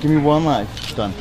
Give me one life. Done.